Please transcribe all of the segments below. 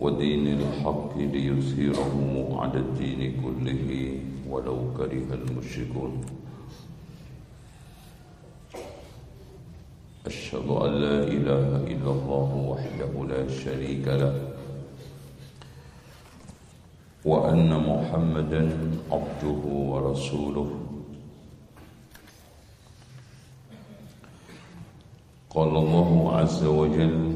ودين الحق ليظهره على الدين كله ولو كره المشركون. أشهد أن لا إله إلا الله وحده لا شريك له وأن محمدا عبده ورسوله. قال الله عز وجل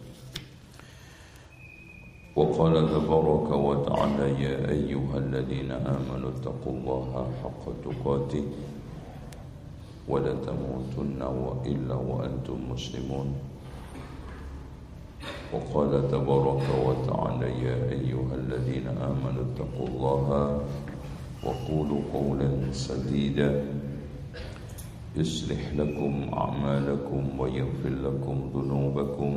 وقال تبارك وتعالى يا أيها الذين آمنوا اتقوا الله حق تقاته ولا تموتن إلا وأنتم مسلمون. وقال تبارك وتعالى يا أيها الذين آمنوا اتقوا الله وقولوا قولا سديدا. يصلح لكم أعمالكم ويغفر لكم ذنوبكم.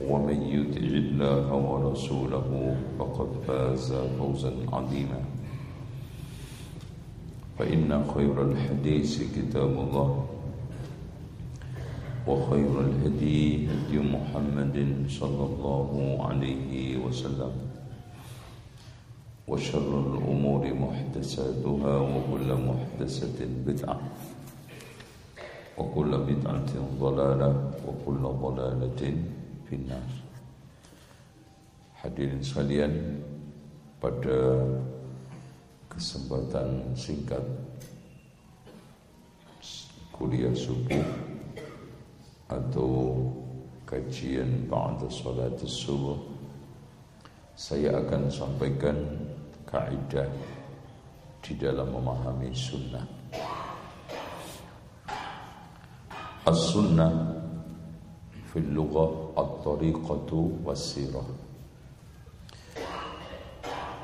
ومن يطع الله ورسوله فقد فاز فوزا عظيما. فإن خير الحديث كتاب الله وخير الهدي هدي محمد صلى الله عليه وسلم. وشر الأمور محدثاتها وكل محدثة بدعة وكل بدعة ضلالة وكل ضلالة finnar. Hadirin sekalian, pada kesempatan singkat kuliah subuh atau kajian ba'da salat subuh saya akan sampaikan kaidah di dalam memahami sunnah. As-sunnah fil lughah at-tariqatu was-sirah.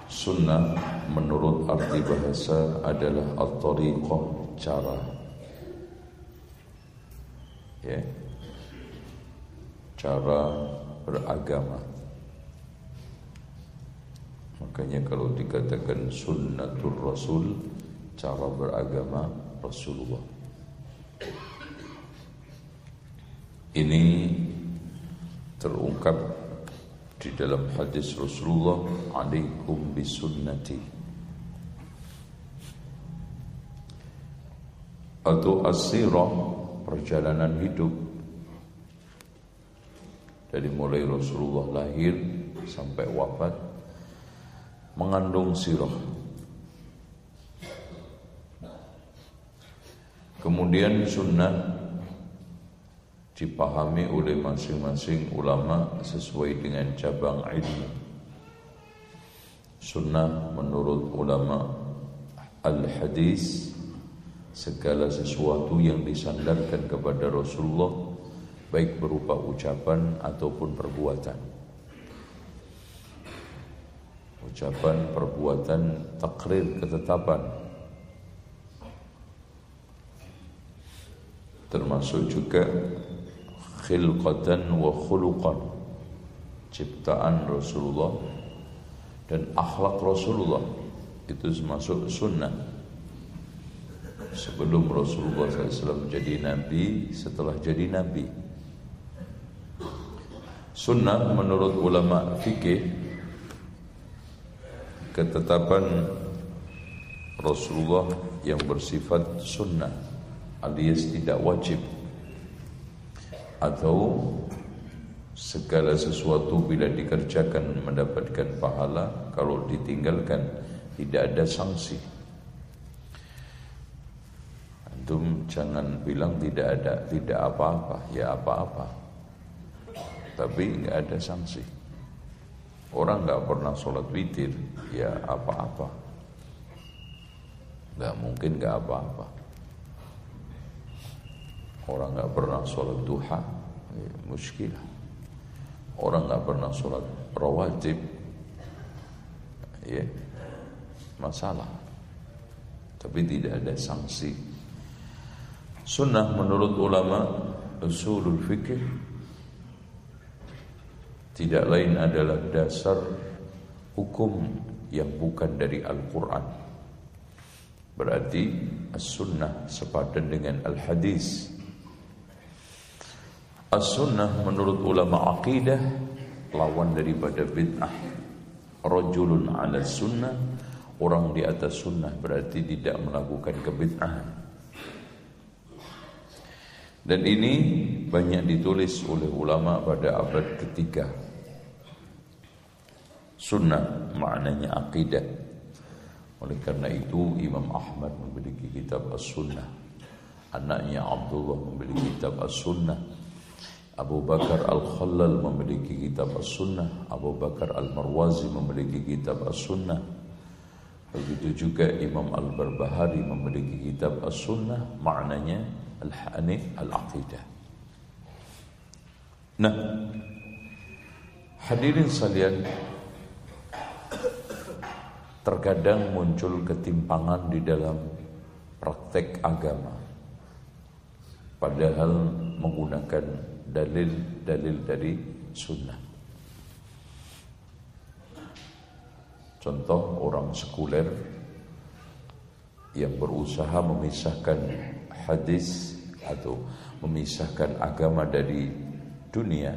Sunnah menurut arti bahasa adalah at-tariqah cara. Ya. Cara beragama. Makanya kalau dikatakan sunnatul rasul cara beragama Rasulullah. Ini terungkap di dalam hadis Rasulullah alaikum bisunnati. Atau asirah perjalanan hidup. Dari mulai Rasulullah lahir sampai wafat mengandung sirah. Kemudian sunnah dipahami oleh masing-masing ulama sesuai dengan cabang ilmu. Sunnah menurut ulama al-hadis segala sesuatu yang disandarkan kepada Rasulullah baik berupa ucapan ataupun perbuatan. Ucapan, perbuatan, takrir, ketetapan termasuk juga khilqatan wa khuluqan. Ciptaan Rasulullah dan akhlak Rasulullah itu termasuk sunnah. Sebelum Rasulullah SAW jadi Nabi setelah jadi Nabi. Sunnah menurut ulama fikih ketetapan Rasulullah yang bersifat sunnah alias tidak wajib atau segala sesuatu bila dikerjakan mendapatkan pahala kalau ditinggalkan tidak ada sanksi. Antum jangan bilang tidak ada tidak apa-apa ya apa-apa. Tapi nggak ada sanksi. Orang nggak pernah sholat witir ya apa-apa. Nggak mungkin nggak apa-apa Orang nggak pernah sholat duha, ya, muskilah. Orang nggak pernah sholat rawatib, ya masalah. tapi tidak ada sanksi. Sunnah menurut ulama usulul fikih tidak lain adalah dasar hukum yang bukan dari Al-Quran. Berarti as-sunnah sepadan dengan al-hadis. As-sunnah menurut ulama akidah lawan daripada bid'ah. Rajulun ala sunnah Orang di atas sunnah berarti tidak melakukan kebid'ahan. Dan ini banyak ditulis oleh ulama pada abad ketiga. Sunnah maknanya akidah Oleh karena itu Imam Ahmad memiliki kitab As-Sunnah. Anaknya Abdullah memiliki kitab As-Sunnah Abu Bakar Al-Khalal memiliki kitab As-Sunnah. Abu Bakar Al-Marwazi memiliki kitab As-Sunnah. Begitu juga Imam Al-Barbahari memiliki kitab As-Sunnah. Maknanya Al-Hanif Al-Aqidah. Nah Hadirin salian Terkadang muncul ketimpangan di dalam praktek agama. Padahal menggunakan dalil-dalil dari sunnah. Contoh orang sekuler yang berusaha memisahkan hadis atau memisahkan agama dari dunia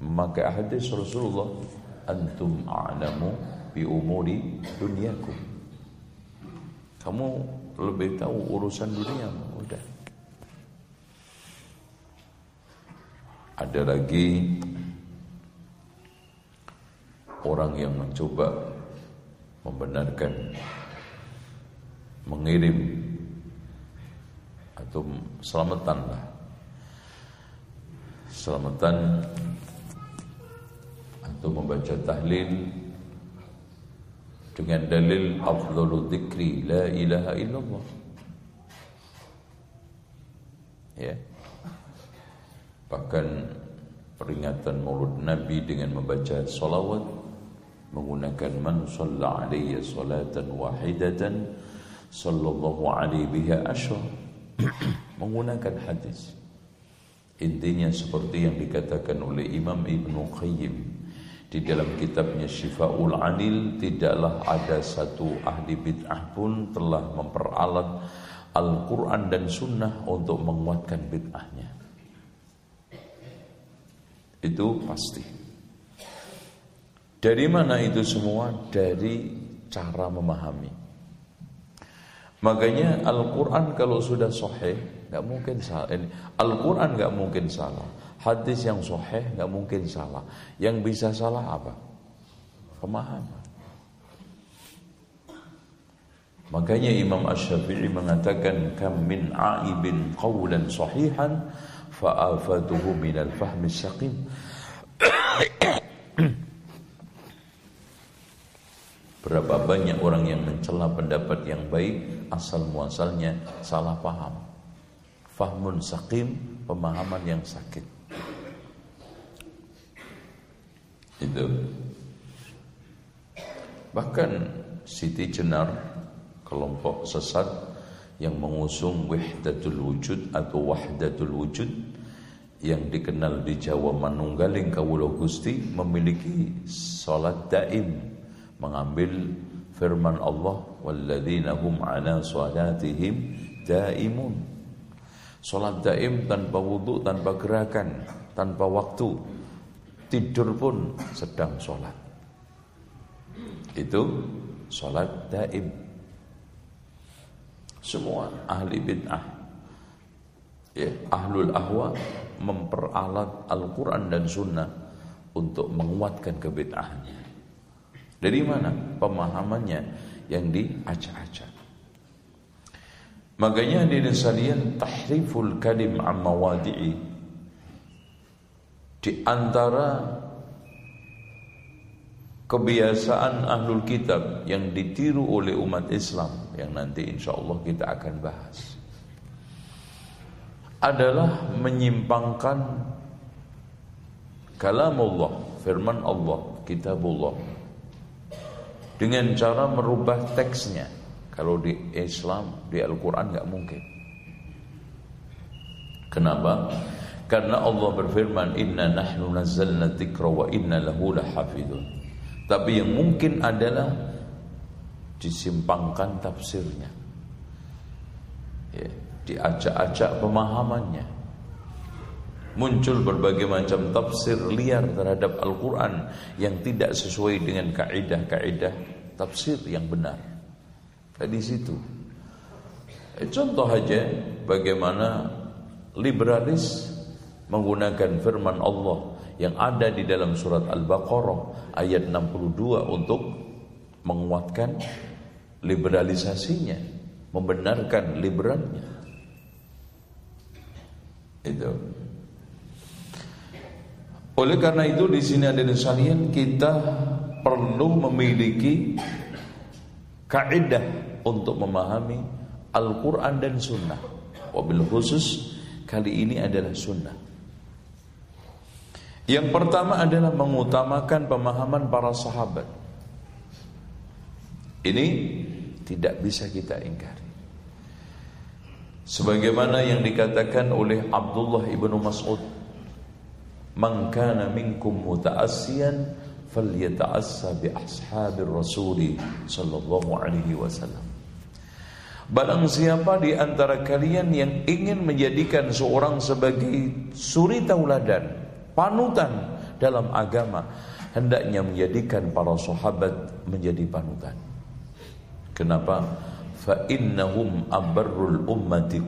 memakai hadis Rasulullah antum a'lamu bi umuri dunyakum kamu lebih tahu urusan dunia udah Ada lagi orang yang mencoba membenarkan mengirim atau selamatan lah. Selamatan atau membaca tahlil dengan dalil afdalu dzikri la ilaha illallah. Ya Bahkan peringatan maulud Nabi dengan membaca salawat menggunakan man shalla alaihi salatan wahidatan sallallahu alaihi biha asyra menggunakan hadis. Intinya seperti yang dikatakan oleh Imam Ibn Qayyim di dalam kitabnya Syifaul Anil tidaklah ada satu ahli bid'ah pun telah memperalat Al-Quran dan Sunnah untuk menguatkan bid'ahnya itu pasti. Dari mana itu semua? Dari cara memahami. Makanya Al-Quran kalau sudah sahih nggak mungkin salah. Al-Quran nggak mungkin salah. Hadis yang sahih nggak mungkin salah. Yang bisa salah apa? Pemahaman. Makanya Imam Ash-Syafi'i mengatakan kam min aibin qawlan sahihan fa'afatuhu minal fahmi syaqim Berapa banyak orang yang mencela pendapat yang baik asal muasalnya salah paham. Fahmun sakim, pemahaman yang sakit. Itu. Bahkan Siti Jenar kelompok sesat yang mengusung wahdatul wujud atau wahdatul wujud yang dikenal di Jawa Manunggaling Kawula Gusti memiliki salat daim mengambil firman Allah walladzina hum ala salatihim daimun. Salat daim tanpa wudhu tanpa gerakan tanpa waktu tidur pun sedang salat. Itu salat daim. Semua ahli bid'ah ya, ahlul ahwa memperalat Al-Quran dan Sunnah untuk menguatkan kebid'ahannya dari mana pemahamannya yang diacak-acak? Makanya di sekalian tahriful kalim amma wadi'i di antara kebiasaan ahlul kitab yang ditiru oleh umat Islam yang nanti insya Allah kita akan bahas adalah menyimpangkan kalam Allah, firman Allah, kitabullah dengan cara merubah teksnya Kalau di Islam, di Al-Quran nggak mungkin. Kenapa? Karena Allah berfirman, Inna nahnu nazzalna dzikra wa inna lahu lahafidun. Tapi yang mungkin adalah disimpangkan tafsirnya. Ya, diacak-acak pemahamannya. Muncul berbagai macam tafsir liar terhadap Al-Quran yang tidak sesuai dengan kaidah-kaidah tafsir yang benar. Di situ. Eh, contoh aja bagaimana liberalis menggunakan firman Allah yang ada di dalam surat Al-Baqarah ayat 62 untuk menguatkan liberalisasinya, membenarkan liberalnya. Itu. Oleh karena itu di sini ada sekalian kita perlu memiliki kaidah untuk memahami Al-Quran dan Sunnah. Wabil khusus kali ini adalah Sunnah. Yang pertama adalah mengutamakan pemahaman para sahabat. Ini tidak bisa kita ingkari. Sebagaimana yang dikatakan oleh Abdullah ibnu Mas'ud Man kana minkum muta'assiyan falyata'assa bi ashabir rasuli sallallahu alaihi wasallam. Barang siapa di antara kalian yang ingin menjadikan seorang sebagai suri tauladan, panutan dalam agama, hendaknya menjadikan para sahabat menjadi panutan. Kenapa? Fa innahum abarrul ummati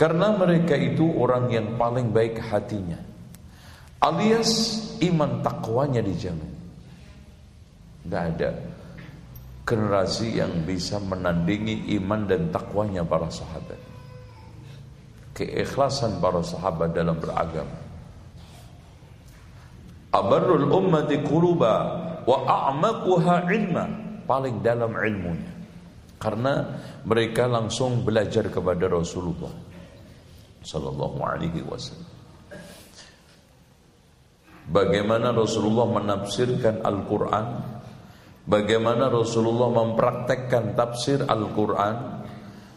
karena mereka itu orang yang paling baik hatinya. Alias iman takwanya dijamin. Tidak ada generasi yang bisa menandingi iman dan takwanya para sahabat. Keikhlasan para sahabat dalam beragama. Abarul ummati quluba wa a'maquha ilma. Paling dalam ilmunya. Karena mereka langsung belajar kepada Rasulullah sallallahu alaihi wasallam. Bagaimana Rasulullah menafsirkan Al-Qur'an? Bagaimana Rasulullah mempraktekkan tafsir Al-Qur'an?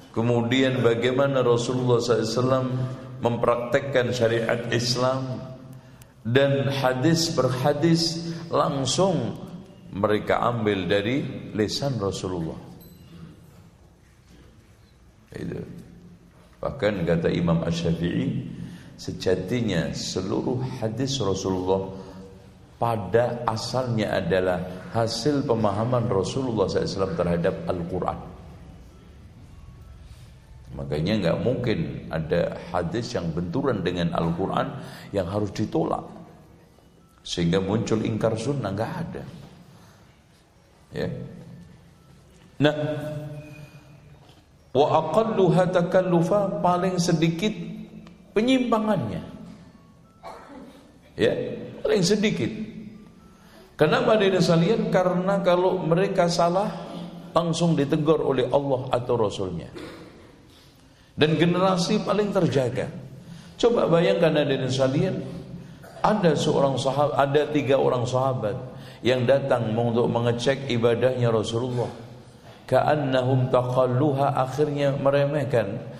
Kemudian bagaimana Rasulullah SAW mempraktekkan syariat Islam dan hadis berhadis langsung mereka ambil dari lisan Rasulullah. Itu. Bahkan kata Imam Ash-Syafi'i Sejatinya seluruh hadis Rasulullah Pada asalnya adalah Hasil pemahaman Rasulullah SAW terhadap Al-Quran Makanya nggak mungkin ada hadis yang benturan dengan Al-Quran Yang harus ditolak Sehingga muncul ingkar sunnah nggak ada Ya Nah Wa aqalluha takallufa paling sedikit penyimpangannya. Ya, paling sedikit. Kenapa dia salian? Karena kalau mereka salah langsung ditegur oleh Allah atau Rasulnya. Dan generasi paling terjaga. Coba bayangkan ada salian ada seorang sahabat, ada tiga orang sahabat yang datang untuk mengecek ibadahnya Rasulullah ka'annahum taqalluha akhirnya meremehkan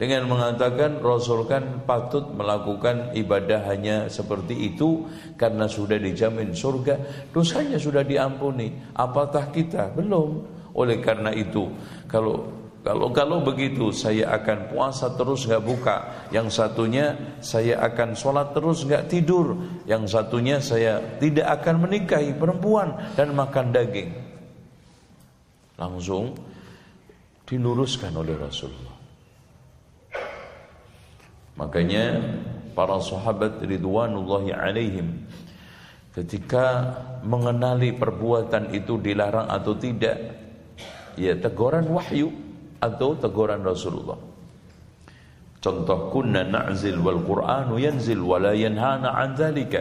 dengan mengatakan Rasul kan patut melakukan ibadah hanya seperti itu karena sudah dijamin surga, dosanya sudah diampuni. Apatah kita? Belum. Oleh karena itu, kalau kalau kalau begitu saya akan puasa terus nggak buka. Yang satunya saya akan sholat terus nggak tidur. Yang satunya saya tidak akan menikahi perempuan dan makan daging langsung diluruskan oleh Rasulullah. Makanya para sahabat ridwanullahi alaihim ketika mengenali perbuatan itu dilarang atau tidak ya teguran wahyu atau teguran Rasulullah. Contoh kunna na'zil wal Qur'anu yanzil wa la yanhana an dzalika.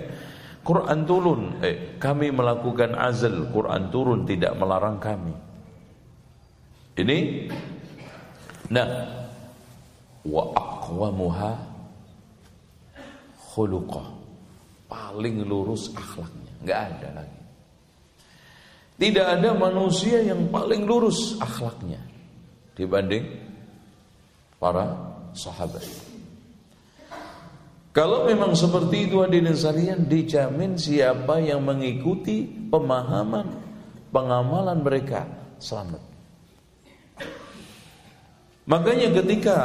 Quran turun, eh, kami melakukan azal, Quran turun tidak melarang kami. Ini nah wa aqwamuha khuluqah. Paling lurus akhlaknya, enggak ada lagi. Tidak ada manusia yang paling lurus akhlaknya dibanding para sahabat. Kalau memang seperti itu hadirin sekalian dijamin siapa yang mengikuti pemahaman pengamalan mereka selamat. Makanya ketika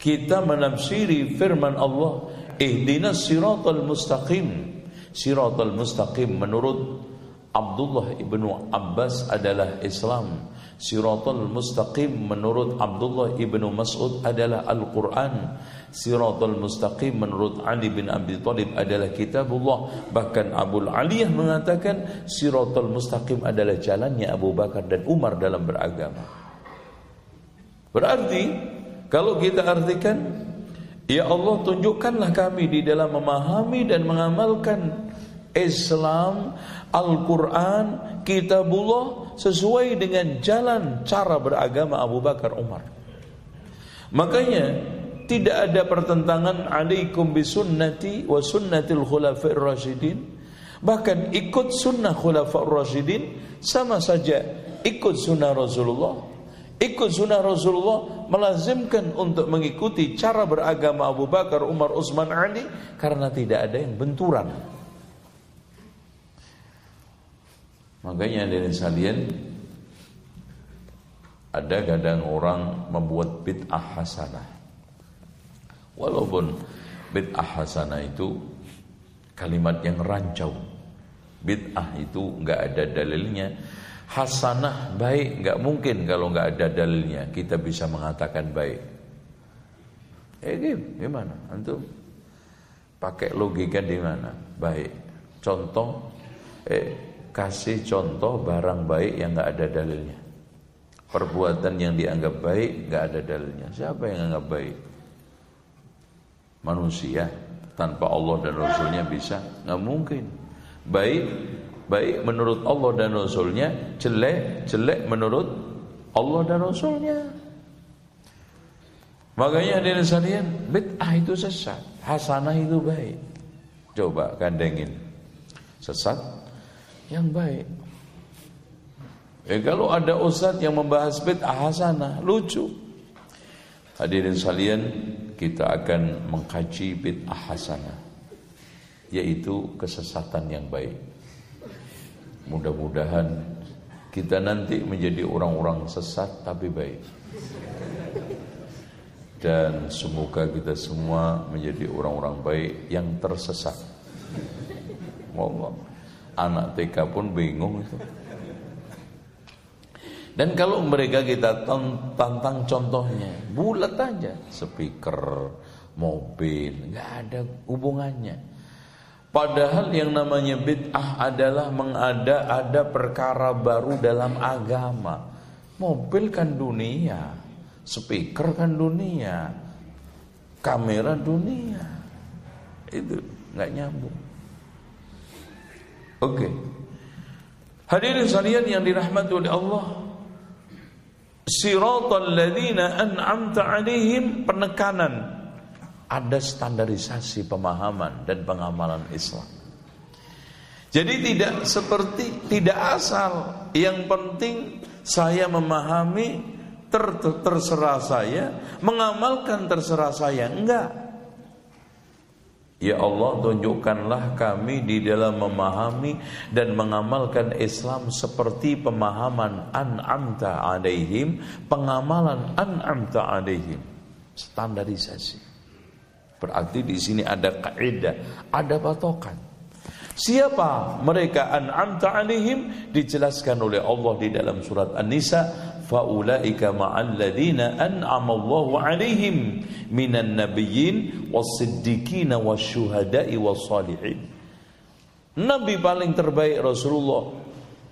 kita menafsiri firman Allah, ihdinas siratal mustaqim. Siratal mustaqim menurut Abdullah ibnu Abbas adalah Islam. Siratul mustaqim menurut Abdullah ibnu Mas'ud adalah Al-Quran. Siratul mustaqim menurut Ali bin Abi Thalib adalah kitabullah. Bahkan Abu Aliyah mengatakan siratul mustaqim adalah jalannya Abu Bakar dan Umar dalam beragama. Berarti kalau kita artikan Ya Allah tunjukkanlah kami di dalam memahami dan mengamalkan Islam, Al-Quran, Kitabullah sesuai dengan jalan cara beragama Abu Bakar Umar. Makanya tidak ada pertentangan alaikum bisunnati wa sunnatil khulafa'ir rasyidin. Bahkan ikut sunnah khulafa'ir rasyidin sama saja ikut sunnah Rasulullah. Ikut sunnah Rasulullah melazimkan untuk mengikuti cara beragama Abu Bakar, Umar, Utsman, Ali karena tidak ada yang benturan. Makanya dari sekalian ada kadang orang membuat bid'ah hasanah. Walaupun bid'ah hasanah itu kalimat yang rancau. Bid'ah itu nggak ada dalilnya. Hasanah baik nggak mungkin kalau nggak ada dalilnya kita bisa mengatakan baik. Eh gimana? Antum pakai logika di mana? Baik. Contoh eh kasih contoh barang baik yang nggak ada dalilnya. Perbuatan yang dianggap baik nggak ada dalilnya. Siapa yang anggap baik? Manusia tanpa Allah dan Rasulnya bisa? Nggak mungkin. Baik, baik menurut Allah dan Rasulnya, jelek, jelek menurut Allah dan Rasulnya. Makanya ada sekalian, bid'ah itu sesat, hasanah itu baik. Coba kandengin. Sesat yang baik. Ya kalau ada ustadz yang membahas bid'ah hasanah, lucu. Hadirin sekalian, kita akan mengkaji bid'ah hasanah yaitu kesesatan yang baik. Mudah-mudahan kita nanti menjadi orang-orang sesat tapi baik. Dan semoga kita semua menjadi orang-orang baik yang tersesat. Ngomong. Anak TK pun bingung itu. Dan kalau mereka kita tantang contohnya, bulat aja, speaker, mobil, nggak ada hubungannya. Padahal yang namanya bid'ah adalah mengada ada perkara baru dalam agama. Mobil kan dunia, speaker kan dunia, kamera dunia. Itu nggak nyambung. Oke. Okay. Hadirin sekalian yang dirahmati oleh Allah. Siratal ladzina an'amta 'alaihim penekanan ada standarisasi pemahaman dan pengamalan Islam. Jadi tidak seperti tidak asal. Yang penting saya memahami ter, terserah saya, mengamalkan terserah saya. Enggak. Ya Allah tunjukkanlah kami di dalam memahami dan mengamalkan Islam seperti pemahaman an'amta alaihim, pengamalan an'amta alaihim. Standarisasi. Berarti di sini ada kaidah, ada patokan. Siapa mereka an'amta alaihim dijelaskan oleh Allah di dalam surat An-Nisa faulaika ma'al ladzina an'ama Allahu 'alaihim minan nabiyyin was-siddiqin wasyuhada'i was-salihin. Nabi paling terbaik Rasulullah.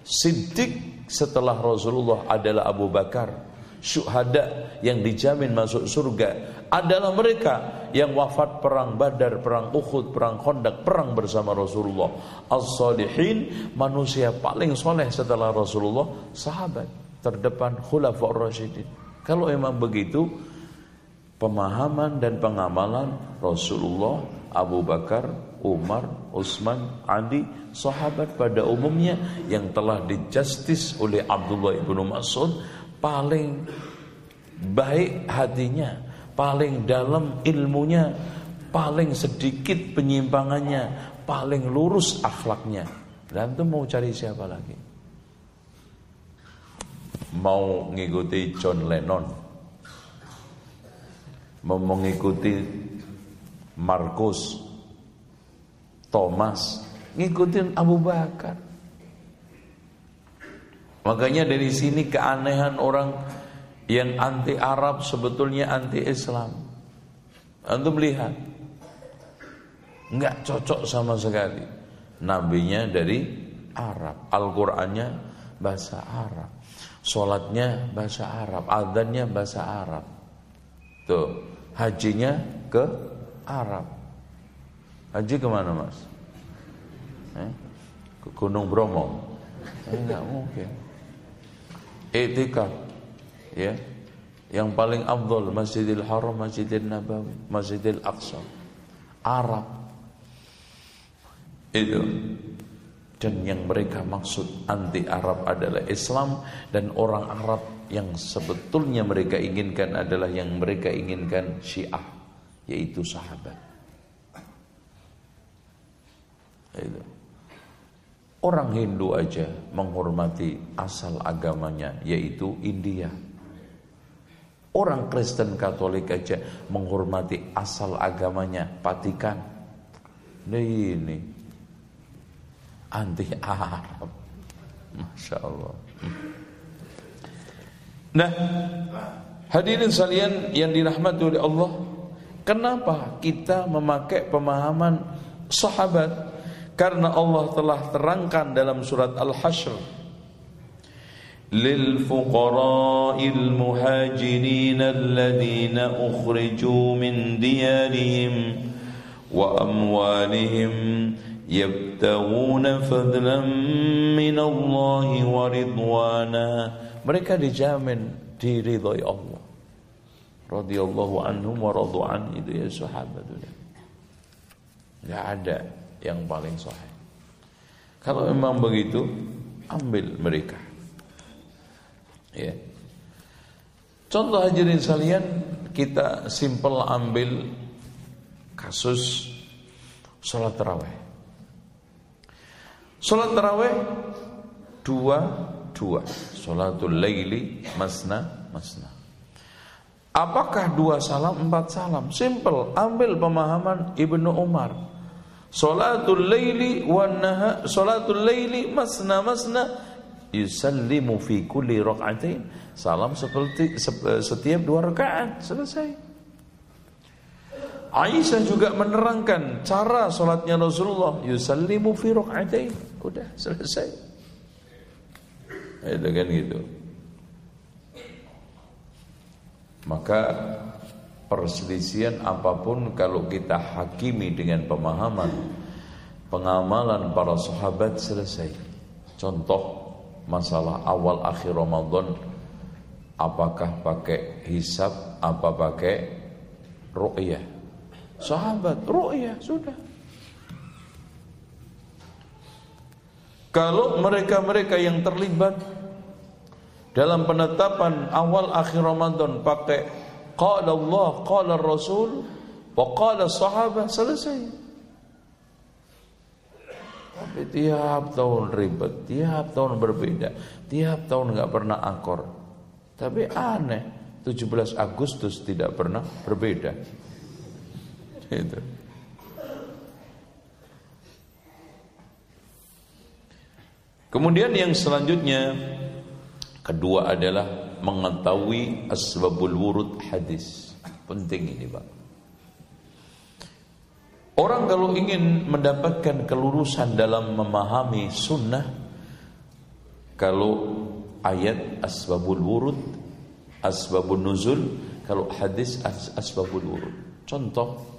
Siddiq setelah Rasulullah adalah Abu Bakar. Syuhada yang dijamin masuk surga adalah mereka yang wafat perang Badar, perang Uhud, perang Khandaq, perang bersama Rasulullah. As-salihin manusia paling soleh setelah Rasulullah sahabat terdepan khulafaur rasyidin. Kalau memang begitu, pemahaman dan pengamalan Rasulullah, Abu Bakar, Umar, Utsman, Ali, sahabat pada umumnya yang telah dijustis oleh Abdullah ibnu Mas'ud paling baik hatinya, paling dalam ilmunya, paling sedikit penyimpangannya, paling lurus akhlaknya. Dan itu mau cari siapa lagi? Mau ngikuti John Lennon, mau mengikuti Markus, Thomas, ngikutin Abu Bakar. Makanya dari sini keanehan orang yang anti Arab sebetulnya anti Islam. Antum lihat, nggak cocok sama sekali. Nabinya dari Arab, Al-Qur'annya bahasa Arab, sholatnya bahasa Arab, adanya bahasa Arab. Tuh, hajinya ke Arab. Haji ke mana mas? Eh? Ke Gunung Bromo? Eh, enggak mungkin. Etika, ya, yang paling abdul Masjidil Haram, Masjidil Nabawi, Masjidil Aqsa, Arab. Itu dan yang mereka maksud anti Arab adalah Islam dan orang Arab yang sebetulnya mereka inginkan adalah yang mereka inginkan Syiah yaitu sahabat. Orang Hindu aja menghormati asal agamanya yaitu India. Orang Kristen Katolik aja menghormati asal agamanya Vatikan. Nah ini anti Arab. Masya Allah. Nah, hadirin sekalian yang dirahmati oleh Allah, kenapa kita memakai pemahaman sahabat karena Allah telah terangkan dalam surat fuqara'il muhajirin alladhina ukhriju min diyarihim wa amwalihim yabtaguna fadlan min Allah wa ridwana mereka dijamin diridhoi Allah radhiyallahu anhum wa radu'an itu ya sahabat Tidak ada yang paling sahih. Kalau memang begitu, ambil mereka. Ya. Contoh hadirin sekalian, kita simpel ambil kasus sholat taraweh. Sholat taraweh dua dua, sholatul laili masna masna. Apakah dua salam empat salam? Simple, ambil pemahaman Ibnu Umar. Salatul laili wan naha salatul laili masna masna yusallimu fi kulli. Salam seperti setiap dua rakaat selesai. Aisyah juga menerangkan cara salatnya Rasulullah yusallimu fi rak'atain. Udah selesai. Itu kan gitu. Maka perselisihan apa pun kalau kita hakimi dengan pemahaman pengamalan para sahabat selesai. Contoh masalah awal akhir Ramadan apakah pakai hisab apa pakai ru'yah. Sahabat ru'yah sudah. Kalau mereka-mereka yang terlibat dalam penetapan awal akhir Ramadan pakai Qala Allah, qala Rasul, wa qala sahabat selesai. Tapi tiap tahun ribet, tiap tahun berbeda, tiap tahun nggak pernah akor. Tapi aneh, 17 Agustus tidak pernah berbeda. Itu. Kemudian yang selanjutnya kedua adalah mengetahui asbabul wurud hadis. Penting ini, Pak. Orang kalau ingin mendapatkan kelurusan dalam memahami sunnah, kalau ayat asbabul wurud, asbabun nuzul, kalau hadis as asbabul wurud. Contoh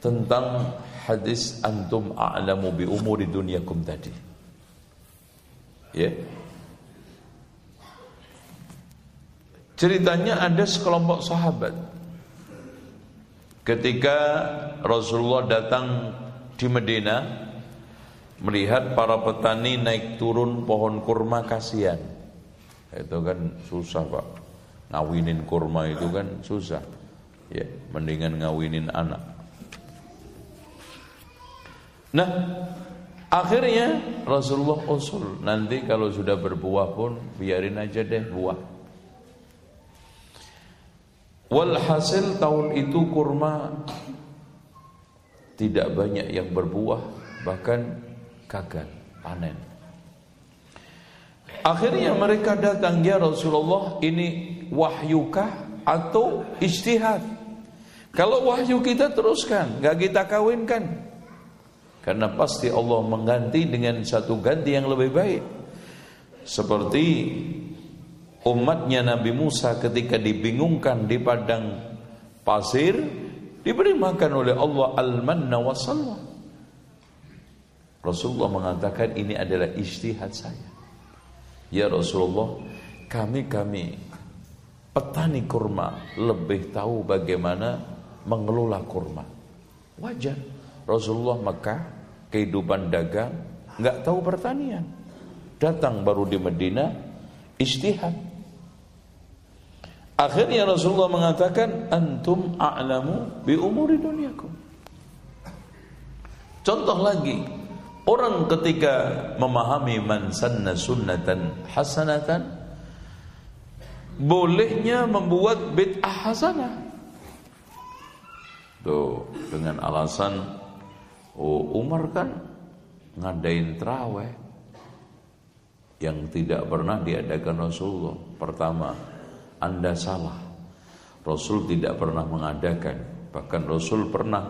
tentang hadis antum a'lamu bi umuri dunyakum tadi. Ya. Ceritanya ada sekelompok sahabat ketika Rasulullah datang di Medina melihat para petani naik turun pohon kurma kasihan. Itu kan susah, Pak. Ngawinin kurma itu kan susah. Ya, mendingan ngawinin anak. Nah, akhirnya Rasulullah usul nanti kalau sudah berbuah pun biarin aja deh buah. Walhasil tahun itu kurma tidak banyak yang berbuah, bahkan gagal panen. Akhirnya mereka datang ya Rasulullah ini wahyukah atau istihad? Kalau wahyu kita teruskan, nggak kita kawinkan. Karena pasti Allah mengganti dengan satu ganti yang lebih baik. Seperti umatnya Nabi Musa ketika dibingungkan di padang pasir diberi makan oleh Allah al-manna wa salwa. Rasulullah mengatakan ini adalah istihad saya. Ya Rasulullah, kami-kami petani kurma lebih tahu bagaimana mengelola kurma. Wajar. Rasulullah Mekah kehidupan dagang nggak tahu pertanian. Datang baru di Medina istihad Akhirnya Rasulullah mengatakan antum a'lamu bi umuri dunyakum. Contoh lagi, orang ketika memahami man sanna sunnatan hasanatan bolehnya membuat bid'ah hasanah. Tuh, dengan alasan oh Umar kan ngadain terawih yang tidak pernah diadakan Rasulullah. Pertama, anda salah. Rasul tidak pernah mengadakan, bahkan Rasul pernah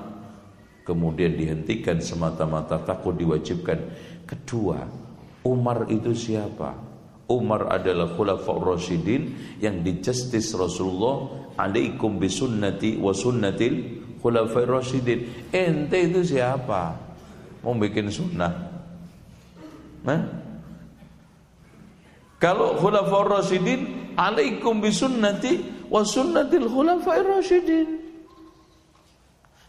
kemudian dihentikan semata-mata takut diwajibkan. Kedua, Umar itu siapa? Umar adalah khulafaur rasyidin yang dijustis Rasulullah alaikum bisunnati wa sunnatil khulafaur rasyidin. Ente itu siapa? Mau bikin sunnah? Nah? Kalau khulafaur rasyidin alaikum bisunnati wa sunnatil khulafair rasyidin.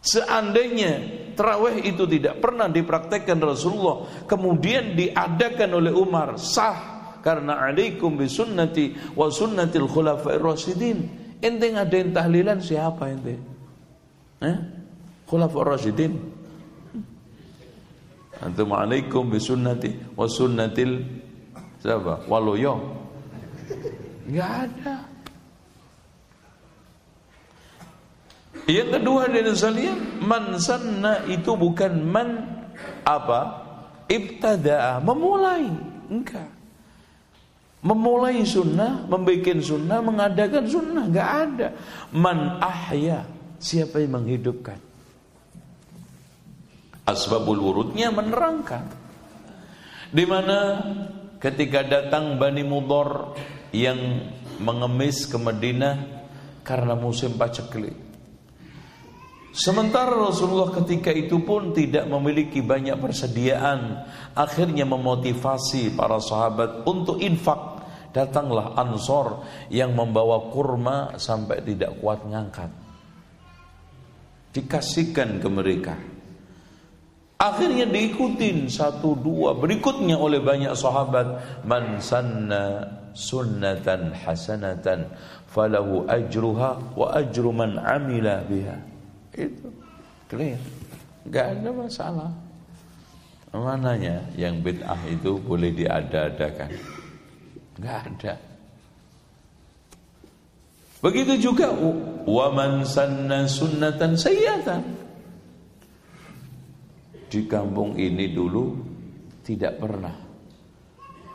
Seandainya terawih itu tidak pernah dipraktekkan Rasulullah, kemudian diadakan oleh Umar, sah karena alaikum bisunnati wa sunnatil khulafair rasyidin. Ente ngadain tahlilan siapa ente? Eh? Khulafair rasyidin. Antum alaikum bisunnati wa sunnatil siapa? Waluyo. Enggak ada. Yang kedua dari sekalian, man sanna itu bukan man apa? Ibtada'a, memulai. Enggak. Memulai sunnah, membuat sunnah, mengadakan sunnah, enggak ada. Man ahya, siapa yang menghidupkan? Asbabul urutnya menerangkan. Di mana ketika datang Bani Mudor yang mengemis ke Madinah karena musim paceklik. Sementara Rasulullah ketika itu pun tidak memiliki banyak persediaan, akhirnya memotivasi para sahabat untuk infak. Datanglah Ansor yang membawa kurma sampai tidak kuat ngangkat. Dikasihkan ke mereka. Akhirnya diikutin satu dua berikutnya oleh banyak sahabat. Man sanna sunnatan hasanatan falahu ajruha wa ajru man amila biha. Itu clear. Enggak ada masalah. Mananya yang bid'ah itu boleh diada-adakan? Enggak ada. Begitu juga wa man sanna sunnatan sayyatan. Di kampung ini dulu tidak pernah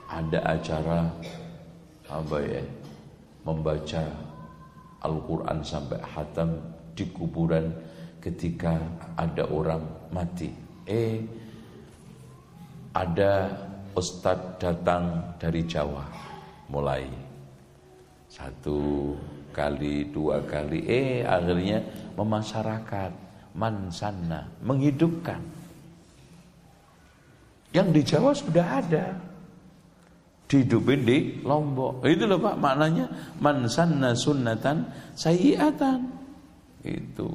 ada acara apa ya membaca Al-Quran sampai hatam di kuburan ketika ada orang mati. Eh, ada ustadz datang dari Jawa, mulai satu kali, dua kali, eh akhirnya memasyarakat, mansana, menghidupkan. Yang di Jawa sudah ada, dihidupin di Lombok. Itu loh Pak maknanya man sanna sunnatan sayyi'atan. Itu.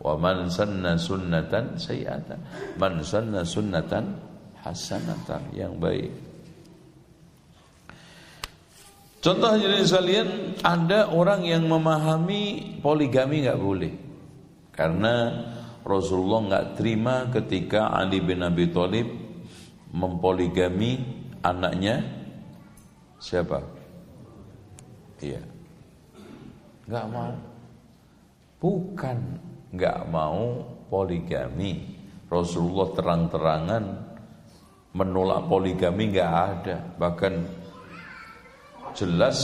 Wa man sanna sunnatan sayyatan. Man sanna sunnatan hasanatan yang baik. Contoh jadi sekalian ada orang yang memahami poligami nggak boleh karena Rasulullah nggak terima ketika Ali bin Abi Thalib mempoligami anaknya siapa? Iya, nggak mau. Bukan nggak mau poligami. Rasulullah terang-terangan menolak poligami nggak ada. Bahkan jelas.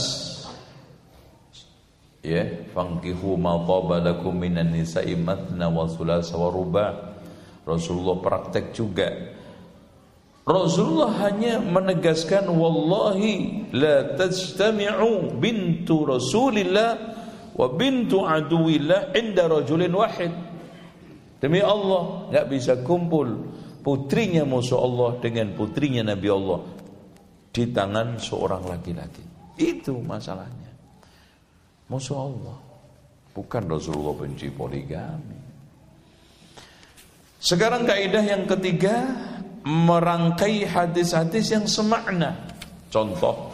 Ya fangkihu ma lakum minan nisa'i matna wa thulatha wa ruba. Rasulullah praktek juga. Rasulullah hanya menegaskan wallahi la tajtami'u bintu Rasulillah wa bintu aduwillah inda rajulin wahid. Demi Allah enggak bisa kumpul putrinya musuh Allah dengan putrinya Nabi Allah di tangan seorang laki-laki itu masalahnya. Musuh Allah. Bukan Rasulullah benci poligami. Sekarang kaidah yang ketiga merangkai hadis-hadis yang semakna. Contoh,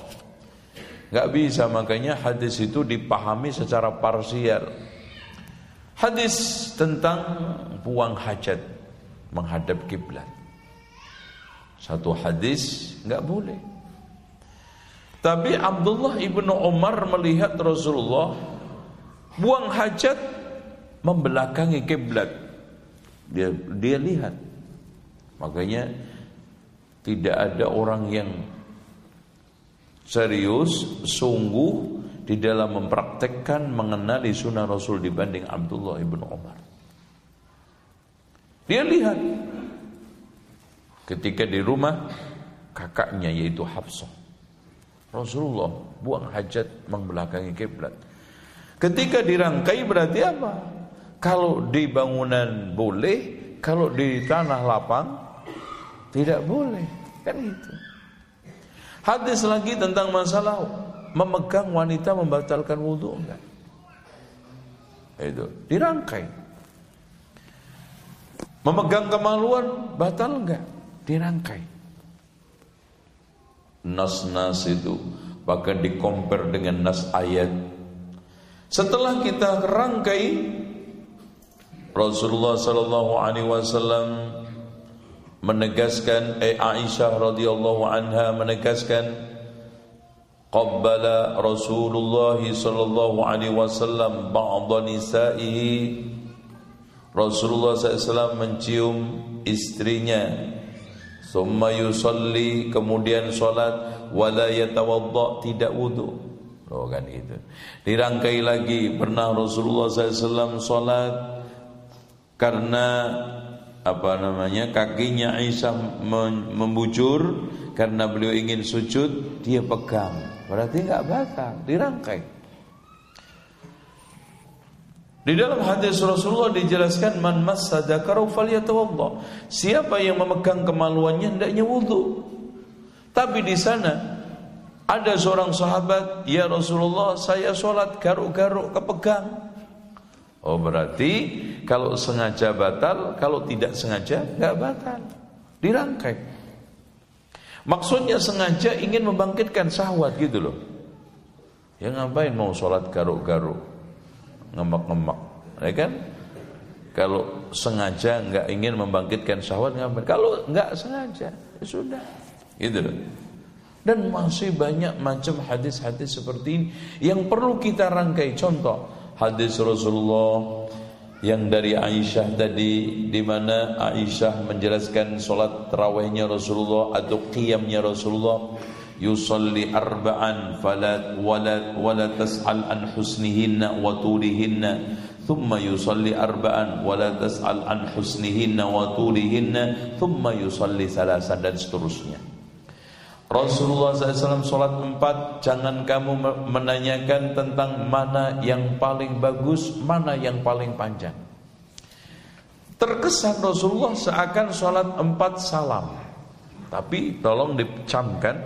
nggak bisa makanya hadis itu dipahami secara parsial. Hadis tentang buang hajat menghadap kiblat. Satu hadis nggak boleh. Tapi Abdullah ibnu Umar melihat Rasulullah buang hajat membelakangi kiblat. Dia dia lihat. Makanya tidak ada orang yang serius, sungguh di dalam mempraktekkan mengenali sunnah Rasul dibanding Abdullah ibnu Umar. Dia lihat ketika di rumah kakaknya yaitu Hafsah Rasulullah buang hajat membelakangi kiblat. Ketika dirangkai berarti apa? Kalau di bangunan boleh, kalau di tanah lapang tidak boleh. Kan itu. Hadis lagi tentang masalah memegang wanita membatalkan wudhu enggak? Itu dirangkai. Memegang kemaluan batal enggak? Dirangkai nas-nas itu. Bahkan dikompar dengan nas ayat. Setelah kita rangkai Rasulullah sallallahu alaihi wasallam menegaskan eh Aisyah radhiyallahu anha menegaskan qabbala Rasulullah sallallahu alaihi wasallam ba'd nisa'ihi. Rasulullah SAW mencium istrinya Summa yusalli kemudian solat wala yatawadda tidak wudu. Oh kan itu. Dirangkai lagi pernah Rasulullah SAW solat karena apa namanya kakinya Aisyah membujur karena beliau ingin sujud dia pegang berarti nggak batal dirangkai di dalam hadis Rasulullah dijelaskan man massa dzakarahu falyatawadda. Siapa yang memegang kemaluannya hendaknya wudu. Tapi di sana ada seorang sahabat, "Ya Rasulullah, saya sholat garuk-garuk kepegang." Oh, berarti kalau sengaja batal, kalau tidak sengaja nggak batal. Dirangkai. Maksudnya sengaja ingin membangkitkan syahwat gitu loh. Ya ngapain mau sholat garuk-garuk? Ngemak-ngemak, ya kan? Kalau sengaja nggak ingin membangkitkan syahwat ngapain? Kalau nggak sengaja, ya sudah, gitu loh. Dan masih banyak macam hadis-hadis seperti ini yang perlu kita rangkai. Contoh hadis Rasulullah yang dari Aisyah tadi di mana Aisyah menjelaskan solat tarawihnya Rasulullah atau qiyamnya Rasulullah yusalli arba'an fala wala wala tas'al an husnihinna wa tulihinna thumma yusalli arba'an wala tas'al an husnihinna wa tulihinna thumma yusalli salasan dan seterusnya. Rasulullah SAW sholat empat. Jangan kamu menanyakan tentang mana yang paling bagus Mana yang paling panjang. Terkesan Rasulullah seakan sholat empat salam. Tapi tolong dicamkan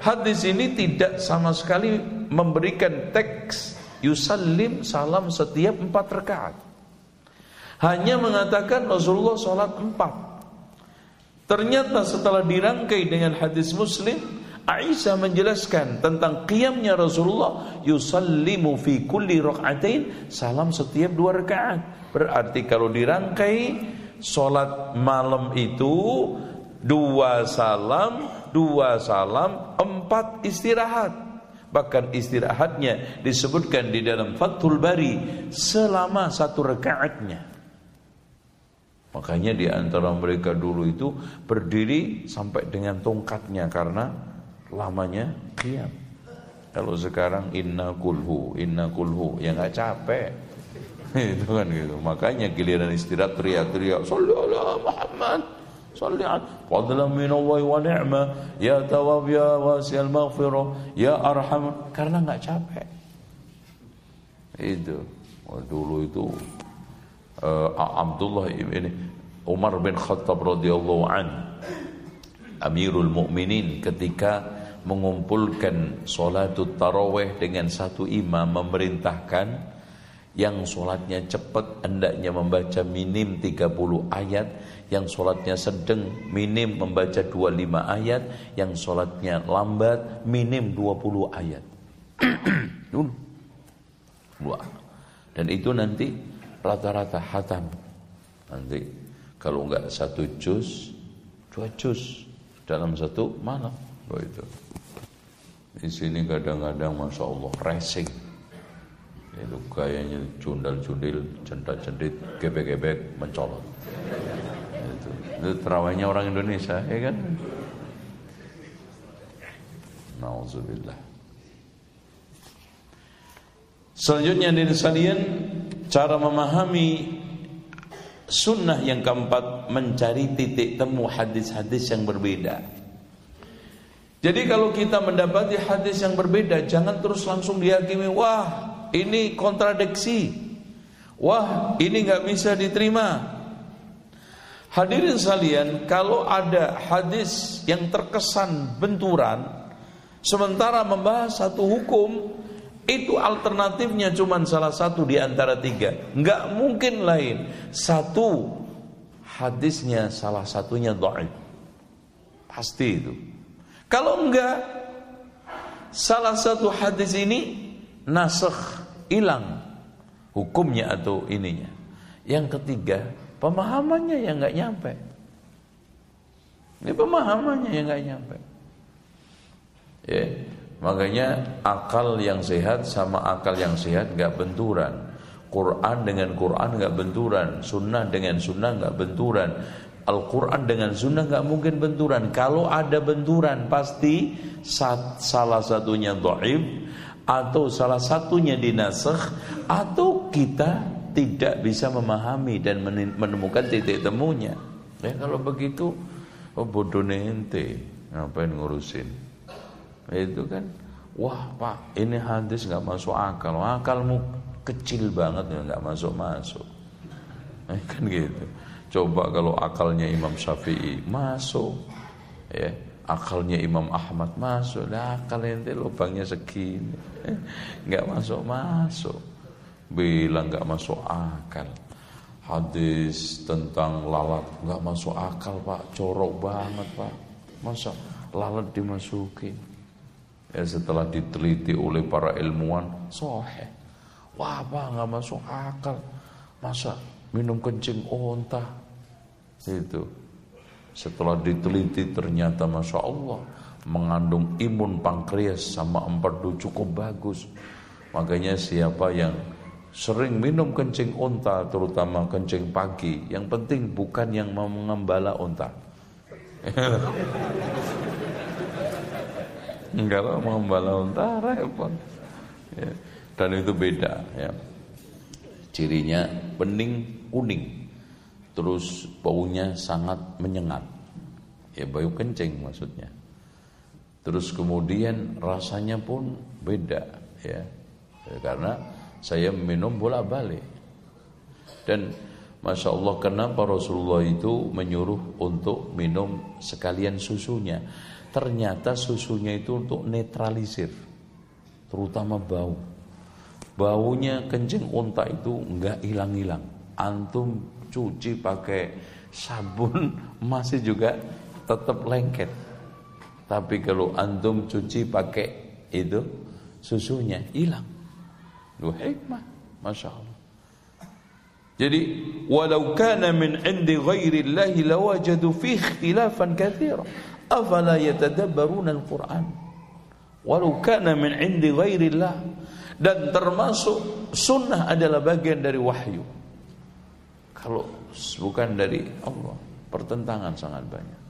Hadis ini tidak sama sekali memberikan teks yusallim salam setiap empat rakaat. Hanya mengatakan Rasulullah sholat empat. Ternyata setelah dirangkai dengan hadis Muslim, Aisyah menjelaskan tentang qiyamnya Rasulullah yusallimu fi kulli rak'atain salam setiap dua rakaat. Berarti kalau dirangkai solat malam itu dua salam, dua salam, empat istirahat. Bahkan istirahatnya disebutkan di dalam Fathul Bari selama satu rakaatnya. Makanya di antara mereka dulu itu berdiri sampai dengan tongkatnya karena lamanya diam. Kalau sekarang inna kulhu, inna kulhu, ya nggak capek. itu kan gitu. Makanya giliran istirahat teriak-teriak, Muhammad, fadlan min Allah wa ni'mah, ya tawab ya wasi'al maghfirah, ya arham, karena nggak capek. Itu. Oh, dulu itu uh, Abdullah ini Umar bin Khattab radhiyallahu an Amirul Mukminin ketika mengumpulkan solatut taraweh dengan satu imam memerintahkan yang solatnya cepat hendaknya membaca minim 30 ayat. Yang solatnya sedang minim membaca 25 ayat. Yang solatnya lambat minim 20 ayat. Dua. Dan itu nanti rata-rata hatam. Nanti kalau enggak satu juz dua juz dalam satu malam. Begitu. Di sini kadang-kadang masya Allah racing, itu gayanya cundal-cundil, cendat-cendit, gebek-gebek, mencolot. Itu, itu terawihnya orang Indonesia, ya kan? Nauzubillah. Selanjutnya dari sekalian cara memahami sunnah yang keempat mencari titik temu hadis-hadis yang berbeda. Jadi kalau kita mendapati hadis yang berbeda, jangan terus langsung dihakimi, wah ini kontradiksi, wah ini nggak bisa diterima. Hadirin sekalian, kalau ada hadis yang terkesan benturan, sementara membahas satu hukum, itu alternatifnya cuma salah satu di antara tiga, nggak mungkin lain. Satu hadisnya salah satunya doa, pasti itu. Kalau enggak salah satu hadis ini nasakh hilang hukumnya atau ininya. Yang ketiga, pemahamannya yang enggak nyampe. Ini pemahamannya yang enggak nyampe. Ya, makanya akal yang sehat sama akal yang sehat enggak benturan. Quran dengan Quran enggak benturan, sunnah dengan sunnah enggak benturan. Al-Quran dengan sunnah nggak mungkin benturan. Kalau ada benturan pasti salah satunya doib atau salah satunya dinasakh atau kita tidak bisa memahami dan menemukan titik temunya. Ya kalau begitu oh bodoh ente ngapain ngurusin? Itu kan wah pak ini hadis nggak masuk akal, akalmu kecil banget ya nggak masuk masuk. Eh, kan gitu. Coba kalau akalnya Imam Syafi'i masuk, ya akalnya Imam Ahmad masuk, lah akal ente lubangnya segini, nggak masuk masuk, bilang nggak masuk akal. Hadis tentang lalat nggak masuk akal pak, corok banget pak, masa lalat dimasukin? Ya setelah diteliti oleh para ilmuwan, sohe, wah pak nggak masuk akal, masa minum kencing onta? Itu setelah diteliti ternyata masya Allah mengandung imun pankreas sama empedu cukup bagus. Makanya siapa yang sering minum kencing onta terutama kencing pagi yang penting bukan yang mau mengembala enggak mau mengembala onta repot. Ya. dan itu beda ya. Cirinya bening kuning terus baunya sangat menyengat. Ya bau kencing maksudnya. Terus kemudian rasanya pun beda ya, karena saya minum bolak-balik. Dan Masya Allah kenapa Rasulullah itu menyuruh untuk minum sekalian susunya? Ternyata susunya itu untuk netralisir Terutama bau. Baunya kencing unta itu enggak hilang-hilang. Antum cuci pakai sabun masih juga tetap lengket. Tapi kalau antum cuci pakai itu susunya hilang. Lu hikmah, masya Allah. Jadi walau kana min indi ghairi Allah lawajadu fi ikhtilafan katsira. Afala yatadabbaruna al-Qur'an? Walau kana min indi ghairi Allah dan termasuk sunnah adalah bagian dari wahyu. Kalau bukan dari Allah, pertentangan sangat banyak.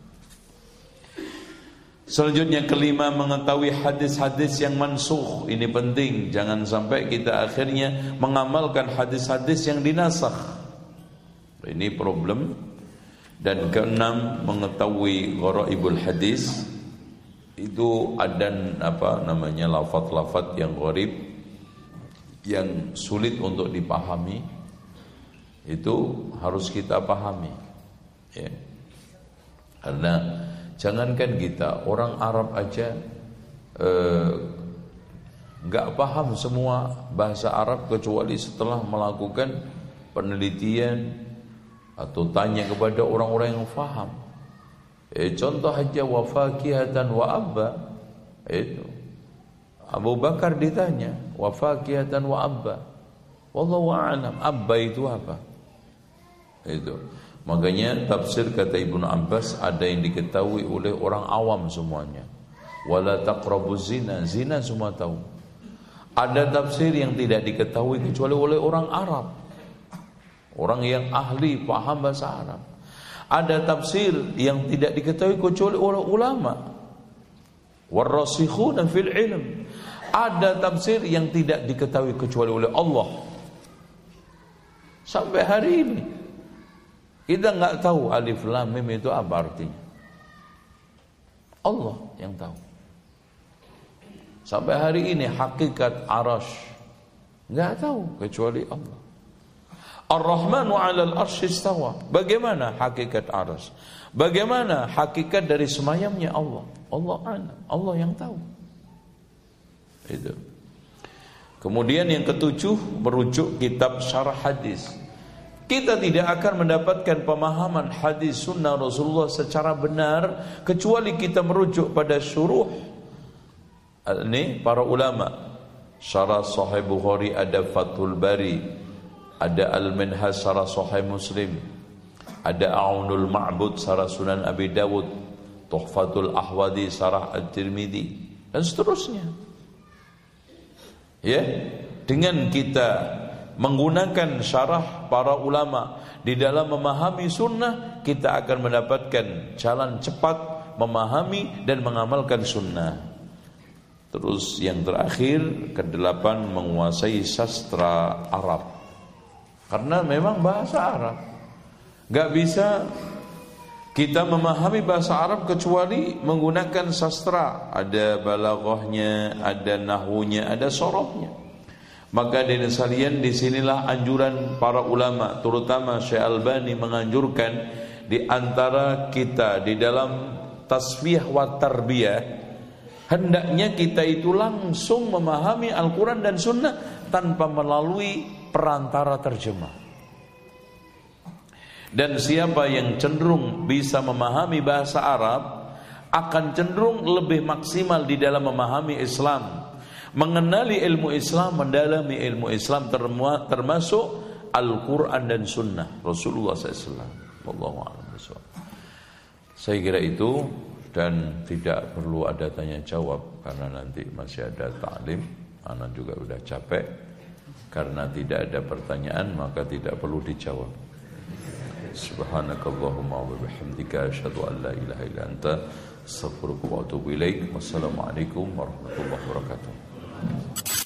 Selanjutnya kelima mengetahui hadis-hadis yang mansuh Ini penting Jangan sampai kita akhirnya mengamalkan hadis-hadis yang dinasakh. Ini problem. Dan keenam mengetahui gharaibul hadis. Itu ada apa namanya lafat-lafat yang gharib Yang sulit untuk dipahami Itu harus kita pahami ya. Karena Jangankan kita, orang Arab aja eh, nggak eh, paham semua bahasa Arab kecuali setelah melakukan penelitian atau tanya kepada orang-orang yang faham. Eh, contoh aja wafakihatan wa abba itu Abu Bakar ditanya wafakihatan wa abba. Wallahu a'lam. Abba itu apa? Itu. Makanya tafsir kata Ibnu Abbas ada yang diketahui oleh orang awam semuanya. Wala taqrabu zina, zina semua tahu. Ada tafsir yang tidak diketahui kecuali oleh orang Arab. Orang yang ahli paham bahasa Arab. Ada tafsir yang tidak diketahui kecuali oleh ulama. Warasikhuna fil ilm. Ada tafsir yang tidak diketahui kecuali oleh Allah. Sampai hari ini kita nggak tahu alif lam mim itu apa artinya. Allah yang tahu. Sampai hari ini hakikat arash nggak tahu kecuali Allah. Ar-Rahmanu 'alal arsy istawa. Bagaimana hakikat arash? Bagaimana hakikat dari semayamnya Allah? Allah alam, Allah yang tahu. Itu. Kemudian yang ketujuh merujuk kitab syarah hadis kita tidak akan mendapatkan pemahaman hadis sunnah Rasulullah secara benar kecuali kita merujuk pada syuruh. Ini para ulama. Syarah sahih Bukhari ada Fathul Bari ada Al-Minhaj syarah sahih Muslim ada Aunul Ma'bud syarah Sunan Abi Dawud Tuhfatul Ahwadi syarah At-Tirmidzi dan seterusnya. Ya dengan kita menggunakan syarah para ulama. Di dalam memahami sunnah kita akan mendapatkan jalan cepat memahami dan mengamalkan sunnah. Terus yang terakhir kedelapan menguasai sastra Arab. Karena memang bahasa Arab. Gak bisa kita memahami bahasa Arab kecuali menggunakan sastra. Ada balaghahnya ada nahwunya ada sorohnya maka dari sekalian di sinilah anjuran para ulama terutama Syekh Albani menganjurkan di antara kita di dalam tasbih wa tarbiyah hendaknya kita itu langsung memahami Al-Quran dan Sunnah tanpa melalui perantara terjemah. Dan siapa yang cenderung bisa memahami bahasa Arab akan cenderung lebih maksimal di dalam memahami Islam mengenali ilmu Islam, mendalami ilmu Islam termasuk Al-Quran dan Sunnah Rasulullah SAW. Wallahu Saya kira itu dan tidak perlu ada tanya jawab karena nanti masih ada taklim. Anak juga sudah capek karena tidak ada pertanyaan maka tidak perlu dijawab. Subhanakallahumma wa bihamdika asyhadu an la ilaha illa anta astaghfiruka wa atubu ilaik. Wassalamualaikum warahmatullahi wabarakatuh. Thank you.